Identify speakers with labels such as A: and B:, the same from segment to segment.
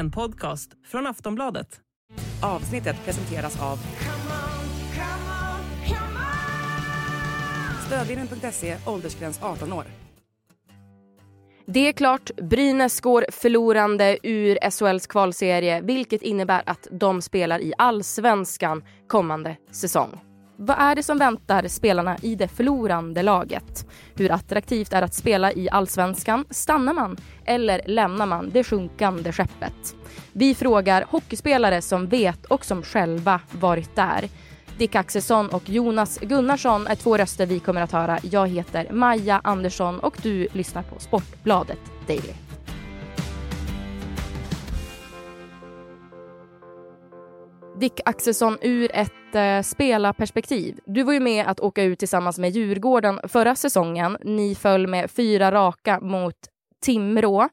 A: En podcast från Aftonbladet.
B: Avsnittet presenteras av Stödvinnen.se, åldersgräns 18 år.
C: Det är klart, Brynäs går förlorande ur SHLs kvalserie vilket innebär att de spelar i allsvenskan kommande säsong. Vad är det som väntar spelarna i det förlorande laget? Hur attraktivt är att spela i allsvenskan? Stannar man eller lämnar man det sjunkande skeppet? Vi frågar hockeyspelare som vet och som själva varit där. Dick Axelsson och Jonas Gunnarsson är två röster vi kommer att höra. Jag heter Maja Andersson och du lyssnar på Sportbladet Daily. Dick Axelsson, ur ett eh, spelarperspektiv. Du var ju med att åka ut tillsammans med Djurgården förra säsongen. Ni föll med fyra raka mot Timrå.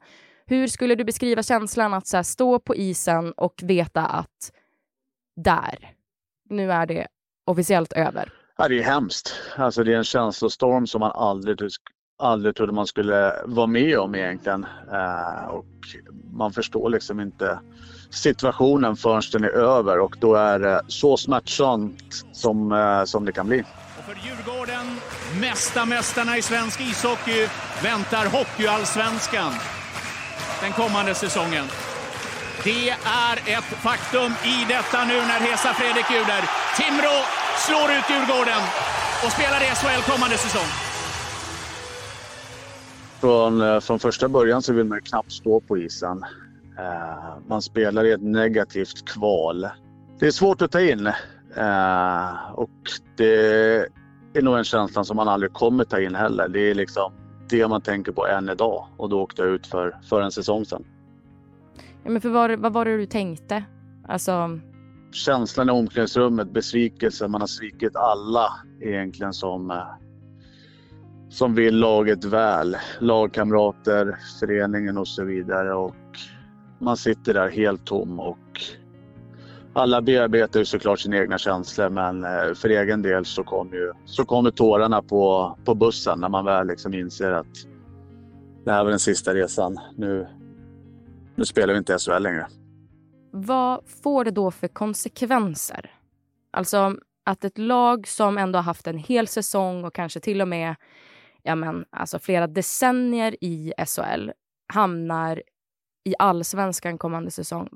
C: Hur skulle du beskriva känslan att så här, stå på isen och veta att där, nu är det officiellt över?
D: Ja, det är hemskt. Alltså, det är en känslostorm som man aldrig, aldrig trodde man skulle vara med om egentligen. Eh, och man förstår liksom inte situationen förrän den är över och då är det så smärtsamt som, uh, som det kan bli.
E: Och för Djurgården, mesta mästarna i svensk ishockey, väntar Hockeyallsvenskan den kommande säsongen. Det är ett faktum i detta nu när Hesa Fredrik ljuder. Timrå slår ut Djurgården och spelar i SHL kommande säsong.
D: Från, eh, från första början så vill man knappt stå på isen. Uh, man spelar i ett negativt kval. Det är svårt att ta in uh, och det är nog en känsla som man aldrig kommer ta in heller. Det är liksom det man tänker på än idag och då åkte jag ut för, för en säsong sedan.
C: Ja, men för vad, vad var det du tänkte? Alltså...
D: Känslan i omklädningsrummet, besvikelse. Man har svikit alla egentligen som, eh, som vill laget väl. Lagkamrater, föreningen och så vidare. Och man sitter där helt tom och alla bearbetar ju såklart sina egna känslor men eh, för egen del så kommer ju så kom tårarna på, på bussen när man väl liksom inser att det här var den sista resan. Nu, nu spelar vi inte SHL längre.
C: Vad får det då för konsekvenser? Alltså att ett lag som ändå har haft en hel säsong och kanske till och med ja men, alltså flera decennier i SHL hamnar i allsvenskan kommande säsong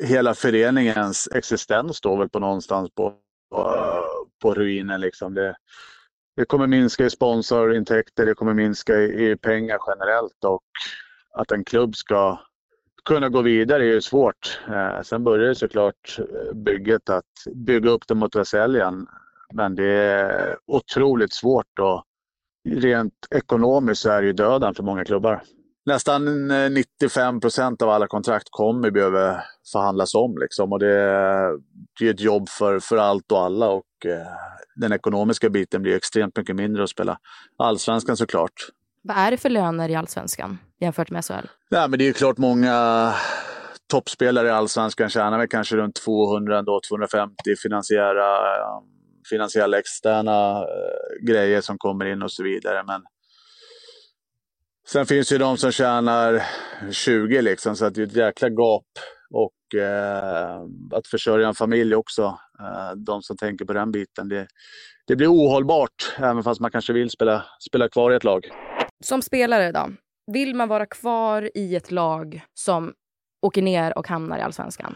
D: hela föreningens existens står väl på någonstans på, på, ruinen. Liksom. Det, det kommer minska i sponsorintäkter, det kommer minska i, i pengar generellt och att en klubb ska kunna gå vidare är ju svårt. Eh, sen börjar det såklart eh, bygget att bygga upp det mot Väsäljan. Men det är otroligt svårt och rent ekonomiskt så är det ju döden för många klubbar nästan 95 eh, procent av alla kontrakt kommer behöva förhandlas om. Liksom. Och det, det är ett jobb för, för allt och alla och eh, den ekonomiska biten blir extremt mycket mindre att spela allsvenskan såklart.
C: Vad är det för löner i allsvenskan jämfört med SHL?
D: Ja, men det är klart många toppspelare i allsvenskan tjänar väl kanske runt 200, ändå, 250 finansiära, finansiella externa eh, grejer som kommer in och så vidare. Men Sen finns det ju de som tjänar 20 liksom, så att det är ett jäkla gap. Och eh, att försörja en familj också. Eh, de som tänker på den biten. Det, det blir ohållbart, även fast man kanske vill spela, spela kvar i ett lag.
C: Som spelare då? Vill man vara kvar i ett lag som åker ner och hamnar i allsvenskan?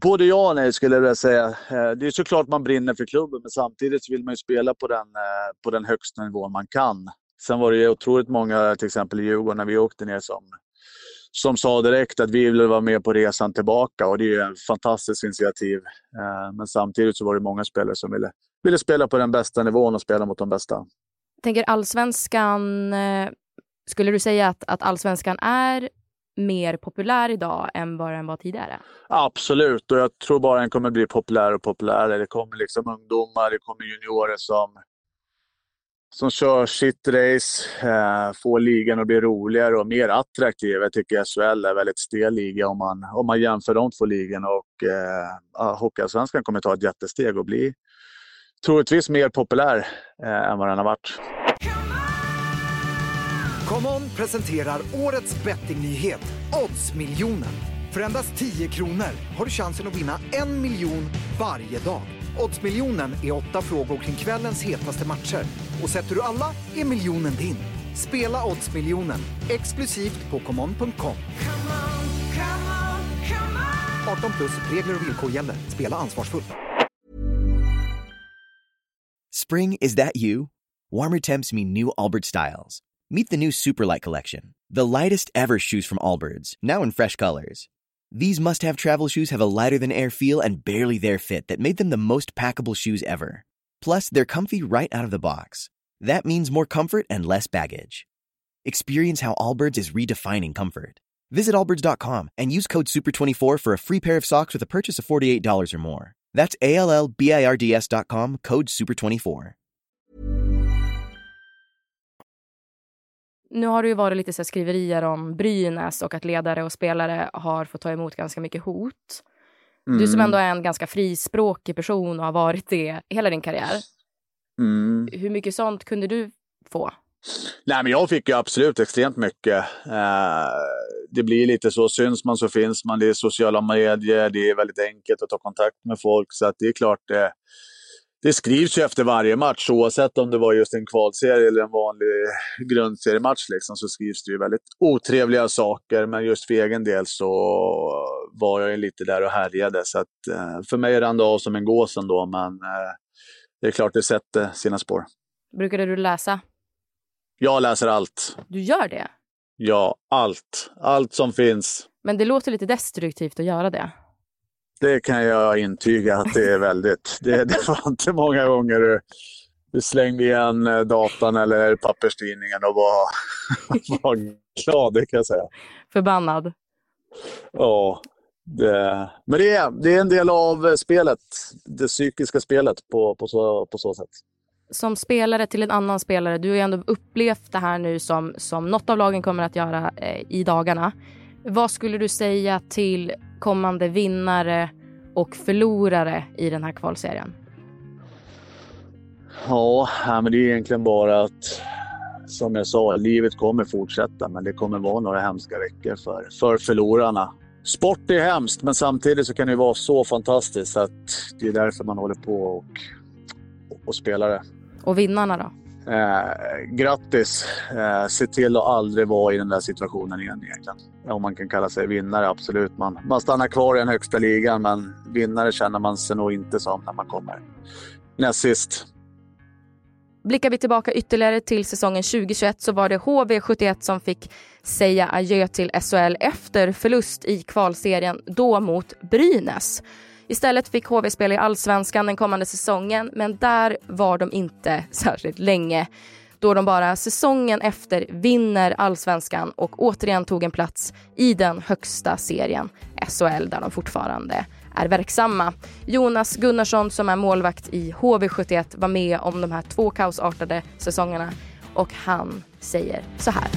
D: Både ja och nej skulle jag vilja säga. Eh, det är såklart man brinner för klubben men samtidigt vill man ju spela på den, eh, på den högsta nivån man kan. Sen var det ju otroligt många, till exempel i Djurgården, när vi åkte ner som, som sa direkt att vi ville vara med på resan tillbaka och det är ju ett fantastiskt initiativ. Eh, men samtidigt så var det många spelare som ville, ville spela på den bästa nivån och spela mot de bästa.
C: Tänker allsvenskan, eh, skulle du säga att, att allsvenskan är mer populär idag än vad den var tidigare?
D: Absolut, och jag tror bara den kommer bli populärare och populärare. Det kommer liksom ungdomar, det kommer juniorer som som kör sitt race, eh, får ligan att bli roligare och mer attraktiv. Jag tycker SHL är en väldigt stel liga om man, om man jämför de två ligorna. Och, eh, Hockeyallsvenskan kommer ta ett jättesteg och bli troligtvis mer populär eh, än vad den har varit.
F: ComeOn presenterar årets bettingnyhet, Oddsmiljonen. För endast 10 kronor har du chansen att vinna en miljon varje dag. Oddsmiljonen är åtta frågor kring kvällens hetaste matcher. Och sätter du alla är miljonen din. Spela Oddsmiljonen exklusivt på common.com. 18 plus regler och villkor gäller. Spela ansvarsfullt.
G: Spring, is that you? Warmer temps mean new Albert styles. Meet the new Superlight collection, the lightest ever shoes from Allbirds, now in fresh colors. These must have travel shoes have a lighter than air feel and barely there fit that made them the most packable shoes ever. Plus, they're comfy right out of the box. That means more comfort and less baggage. Experience how Allbirds is redefining comfort. Visit allbirds.com and use code SUPER24 for a free pair of socks with a purchase of $48 or more. That's A L L B I R D S.com, code SUPER24.
C: Nu har det ju varit lite så skriverier om Brynäs och att ledare och spelare har fått ta emot ganska mycket hot. Mm. Du som ändå är en ganska frispråkig person och har varit det hela din karriär. Mm. Hur mycket sånt kunde du få?
D: Nej, men jag fick ju absolut extremt mycket. Eh, det blir lite så, syns man så finns man. Det är sociala medier, det är väldigt enkelt att ta kontakt med folk. Så att det är klart, det, det skrivs ju efter varje match, oavsett om det var just en kvalserie eller en vanlig grundseriematch. Liksom, så skrivs det ju väldigt otrevliga saker, men just för egen del så var jag ju lite där och härjade. Så att, eh, för mig rann det av som en gås ändå, men eh, det är klart det sätter sina spår.
C: Brukade du läsa?
D: Jag läser allt.
C: Du gör det?
D: Ja, allt. Allt som finns.
C: Men det låter lite destruktivt att göra det.
D: Det kan jag intyga att det är väldigt. Det, det var inte många gånger du, du slängde igen eh, datan eller papperstidningen och var, var glad, det kan jag säga.
C: Förbannad?
D: Ja. Det, men det är, det är en del av spelet, det psykiska spelet på, på, så, på så sätt
C: som spelare till en annan spelare, du har ju ändå upplevt det här nu som, som något av lagen kommer att göra eh, i dagarna. Vad skulle du säga till kommande vinnare och förlorare i den här kvalserien?
D: Ja, men det är egentligen bara att som jag sa, livet kommer fortsätta men det kommer vara några hemska veckor för, för förlorarna. Sport är hemskt men samtidigt så kan det vara så fantastiskt att det är därför man håller på och, och spelar det.
C: Och vinnarna då?
D: Eh, grattis! Eh, se till att aldrig vara i den där situationen igen egentligen. Om man kan kalla sig vinnare, absolut. Man, man stannar kvar i den högsta ligan, men vinnare känner man sig nog inte som när man kommer näst sist.
C: Blickar vi tillbaka ytterligare till säsongen 2021 så var det HV71 som fick säga adjö till SHL efter förlust i kvalserien, då mot Brynäs. Istället fick HV spela i allsvenskan den kommande säsongen men där var de inte särskilt länge då de bara säsongen efter vinner allsvenskan och återigen tog en plats i den högsta serien, SHL, där de fortfarande är verksamma. Jonas Gunnarsson som är målvakt i HV71 var med om de här två kaosartade säsongerna och han säger så här.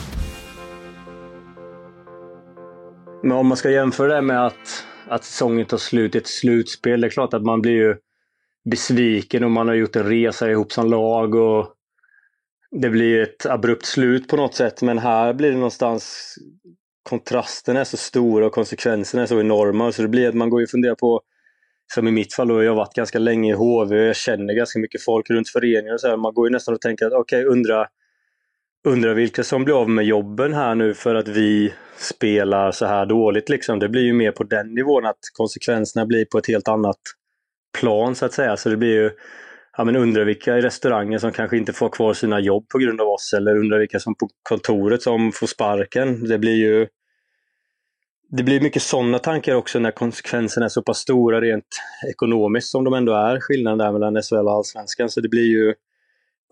H: Men om man ska jämföra det med att att säsongen tar slut i ett slutspel. Det är klart att man blir ju besviken och man har gjort en resa ihop som lag och det blir ett abrupt slut på något sätt. Men här blir det någonstans kontrasten är så stor och konsekvenserna är så enorma så det blir att man går och funderar på som i mitt fall då, jag har varit ganska länge i HV och jag känner ganska mycket folk runt föreningen. och så här. Man går ju nästan och tänker att okej, okay, undra, undrar vilka som blir av med jobben här nu för att vi spelar så här dåligt. Liksom. Det blir ju mer på den nivån att konsekvenserna blir på ett helt annat plan så att säga. Så det blir ju, ja men undrar vilka i restaurangen som kanske inte får kvar sina jobb på grund av oss eller undrar vilka som på kontoret som får sparken. Det blir ju det blir mycket sådana tankar också när konsekvenserna är så pass stora rent ekonomiskt som de ändå är, skillnaden där mellan SHL och Allsvenskan. Så det blir ju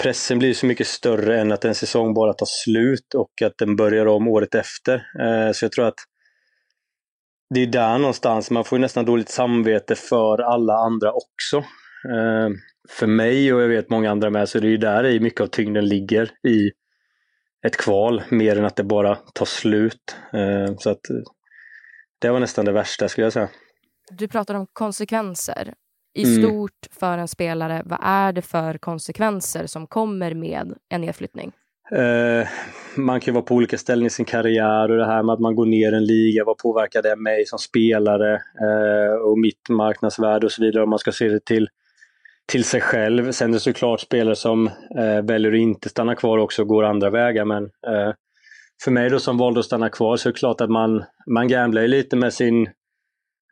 H: pressen blir så mycket större än att en säsong bara tar slut och att den börjar om året efter. Eh, så jag tror att det är där någonstans, man får nästan dåligt samvete för alla andra också. Eh, för mig och jag vet många andra med, så det är ju där i mycket av tyngden ligger i ett kval, mer än att det bara tar slut. Eh, så att eh, det var nästan det värsta skulle jag säga.
C: Du pratar om konsekvenser i mm. stort för en spelare, vad är det för konsekvenser som kommer med en nedflyttning?
H: Eh, man kan ju vara på olika ställen i sin karriär och det här med att man går ner en liga, vad påverkar det mig som spelare eh, och mitt marknadsvärde och så vidare om man ska se det till, till sig själv. Sen är det såklart spelare som eh, väljer att inte stanna kvar också och går andra vägar men för mig då som valde att stanna kvar så är det klart att man, man gamblar lite med sin,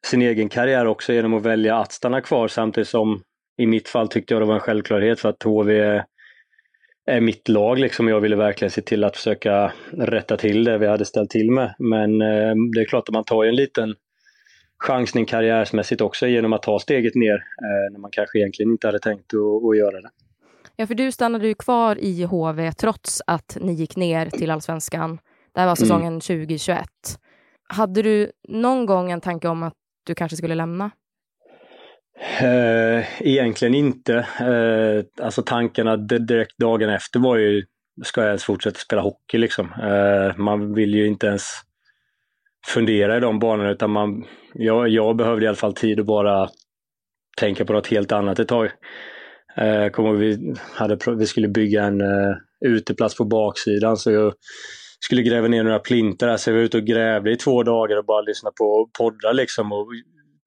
H: sin egen karriär också genom att välja att stanna kvar samtidigt som i mitt fall tyckte jag det var en självklarhet för att HV är mitt lag liksom. Jag ville verkligen se till att försöka rätta till det vi hade ställt till med. Men eh, det är klart att man tar ju en liten chansning karriärsmässigt också genom att ta steget ner eh, när man kanske egentligen inte hade tänkt att, att göra det.
C: Ja, för du stannade ju kvar i HV trots att ni gick ner till allsvenskan. Det här var säsongen mm. 2021. Hade du någon gång en tanke om att du kanske skulle lämna?
H: Eh, egentligen inte. Eh, alltså tankarna direkt dagen efter var ju, ska jag ens fortsätta spela hockey liksom? Eh, man vill ju inte ens fundera i de banorna utan man, jag, jag behövde i alla fall tid att bara tänka på något helt annat ett tag. Eh, kommer vi, hade, vi skulle bygga en eh, uteplats på baksidan så jag skulle gräva ner några plintar så jag var ute och grävde i två dagar och bara lyssnade på poddar liksom och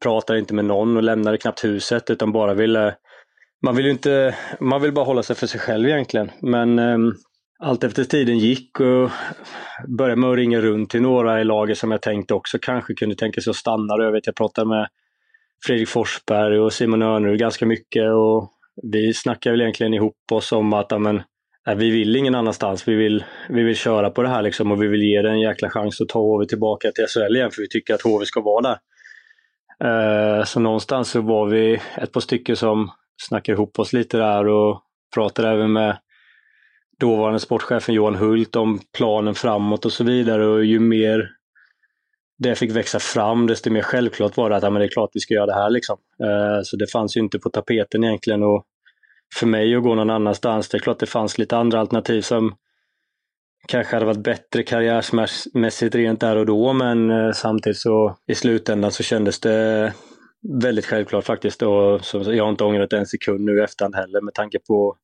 H: pratade inte med någon och lämnade knappt huset utan bara ville man vill inte, man vill bara hålla sig för sig själv egentligen. Men um, allt efter tiden gick och började med att ringa runt till några i laget som jag tänkte också kanske kunde tänka sig att stanna. Jag vet jag pratade med Fredrik Forsberg och Simon Örnerud ganska mycket och vi snackade väl egentligen ihop oss om att amen, nej, vi vill ingen annanstans. Vi vill, vi vill köra på det här liksom och vi vill ge det en jäkla chans att ta HV tillbaka till SHL igen för vi tycker att HV ska vara där. Eh, så någonstans så var vi ett par stycken som snackade ihop oss lite där och pratade även med dåvarande sportchefen Johan Hult om planen framåt och så vidare. Och ju mer det fick växa fram, desto mer självklart var det att ja, men det är klart vi ska göra det här. Liksom. Eh, så det fanns ju inte på tapeten egentligen. Och för mig att gå någon annanstans, det är klart det fanns lite andra alternativ som kanske hade varit bättre karriärmässigt rent där och då, men eh, samtidigt så i slutändan så kändes det väldigt självklart faktiskt. Och så jag har inte ångrat en sekund nu i efterhand heller med tanke på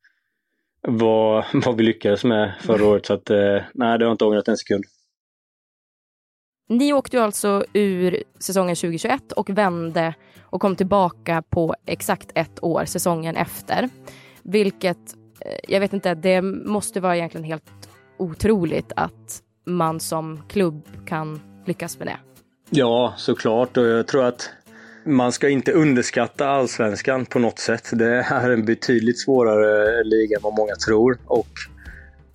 H: vad, vad vi lyckades med förra året. Så att, eh, nej, det har jag inte ångrat en sekund.
C: Ni åkte ju alltså ur säsongen 2021 och vände och kom tillbaka på exakt ett år säsongen efter. Vilket, eh, jag vet inte, det måste vara egentligen helt otroligt att man som klubb kan lyckas med det.
H: Ja, såklart. Och jag tror att man ska inte underskatta allsvenskan på något sätt. Det är en betydligt svårare liga än vad många tror. Och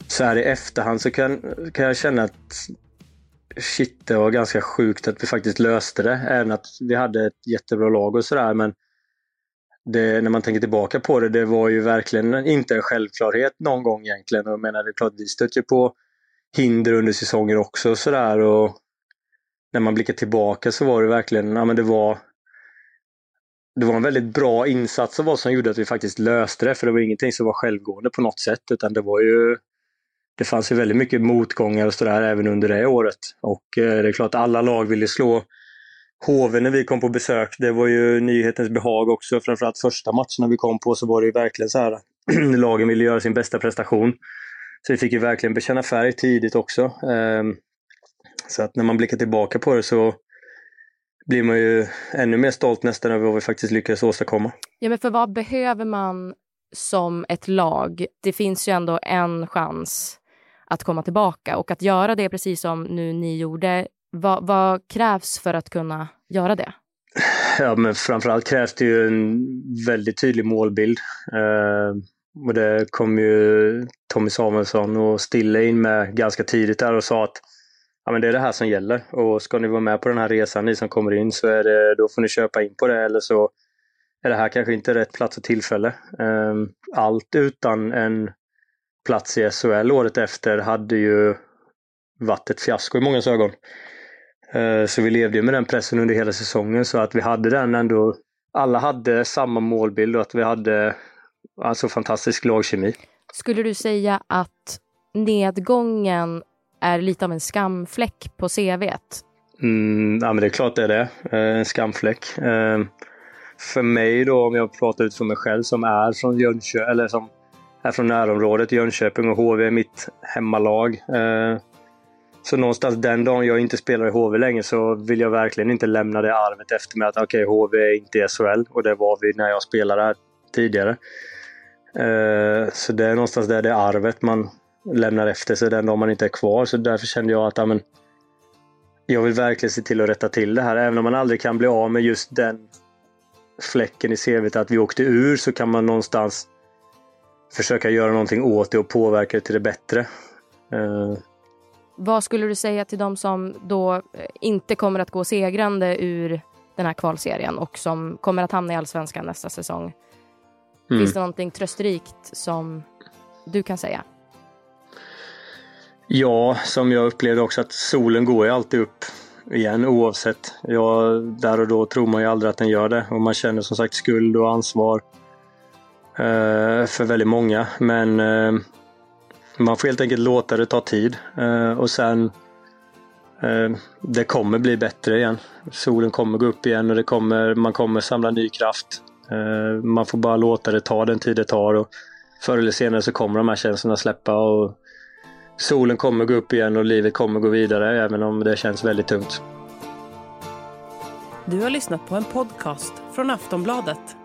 H: så här i efterhand så kan, kan jag känna att shit, det var ganska sjukt att vi faktiskt löste det. Även att vi hade ett jättebra lag och sådär. Men det, när man tänker tillbaka på det, det var ju verkligen inte en självklarhet någon gång egentligen. Jag menar, det är klart, vi stötte ju på hinder under säsonger också och sådär. Och när man blickar tillbaka så var det verkligen, ja men det var det var en väldigt bra insats av oss som gjorde att vi faktiskt löste det, för det var ingenting som var självgående på något sätt, utan det var ju det fanns ju väldigt mycket motgångar och sådär även under det året. Och eh, det är klart, alla lag ville slå HV när vi kom på besök, det var ju nyhetens behag också. Framförallt första matchen vi kom på så var det ju verkligen så här lagen ville göra sin bästa prestation. Så vi fick ju verkligen bekänna färg tidigt också. Ehm, så att när man blickar tillbaka på det så blir man ju ännu mer stolt nästan över vad vi faktiskt lyckades åstadkomma.
C: Ja, men för vad behöver man som ett lag? Det finns ju ändå en chans att komma tillbaka och att göra det precis som nu ni gjorde vad, vad krävs för att kunna göra det?
H: Ja, men framförallt krävs det ju en väldigt tydlig målbild. Eh, och det kom ju Tommy Samuelsson och Stille in med ganska tidigt där och sa att ja, men det är det här som gäller. Och ska ni vara med på den här resan, ni som kommer in, så är det, då får ni köpa in på det eller så är det här kanske inte rätt plats och tillfälle. Eh, allt utan en plats i SHL året efter hade ju varit ett fiasko i många ögon. Eh, så vi levde med den pressen under hela säsongen så att vi hade den ändå. Alla hade samma målbild och att vi hade alltså fantastisk lagkemi.
C: Skulle du säga att nedgången är lite av en skamfläck på CVt?
H: Mm, ja, men det är klart det är det. Eh, en skamfläck. Eh, för mig då, om jag pratar utifrån mig själv som är från Jönköping, eller som är från närområdet, Jönköping och HV är mitt hemmalag. Eh, så någonstans den dagen jag inte spelar i HV längre så vill jag verkligen inte lämna det arvet efter mig att okej, okay, HV är inte i SHL och det var vi när jag spelade här tidigare. Eh, så det är någonstans där det arvet man lämnar efter sig den dagen man inte är kvar. Så därför kände jag att amen, jag vill verkligen se till att rätta till det här. Även om man aldrig kan bli av med just den fläcken i CVt att vi åkte ur så kan man någonstans försöka göra någonting åt det och påverka det till det bättre. Uh.
C: Vad skulle du säga till de som då eh, inte kommer att gå segrande ur den här kvalserien och som kommer att hamna i allsvenskan nästa säsong? Mm. Finns det någonting tröstrikt som du kan säga?
H: Ja, som jag upplevde också att solen går ju alltid upp igen oavsett. Ja, där och då tror man ju aldrig att den gör det och man känner som sagt skuld och ansvar eh, Eh, för väldigt många. Men eh, man får helt enkelt låta det ta tid eh, och sen det kommer bli bättre igen. Solen kommer gå upp igen och det kommer, man kommer samla ny kraft. Man får bara låta det ta den tid det tar och förr eller senare så kommer de här känslorna släppa och solen kommer gå upp igen och livet kommer gå vidare även om det känns väldigt tungt.
A: Du har lyssnat på en podcast från Aftonbladet.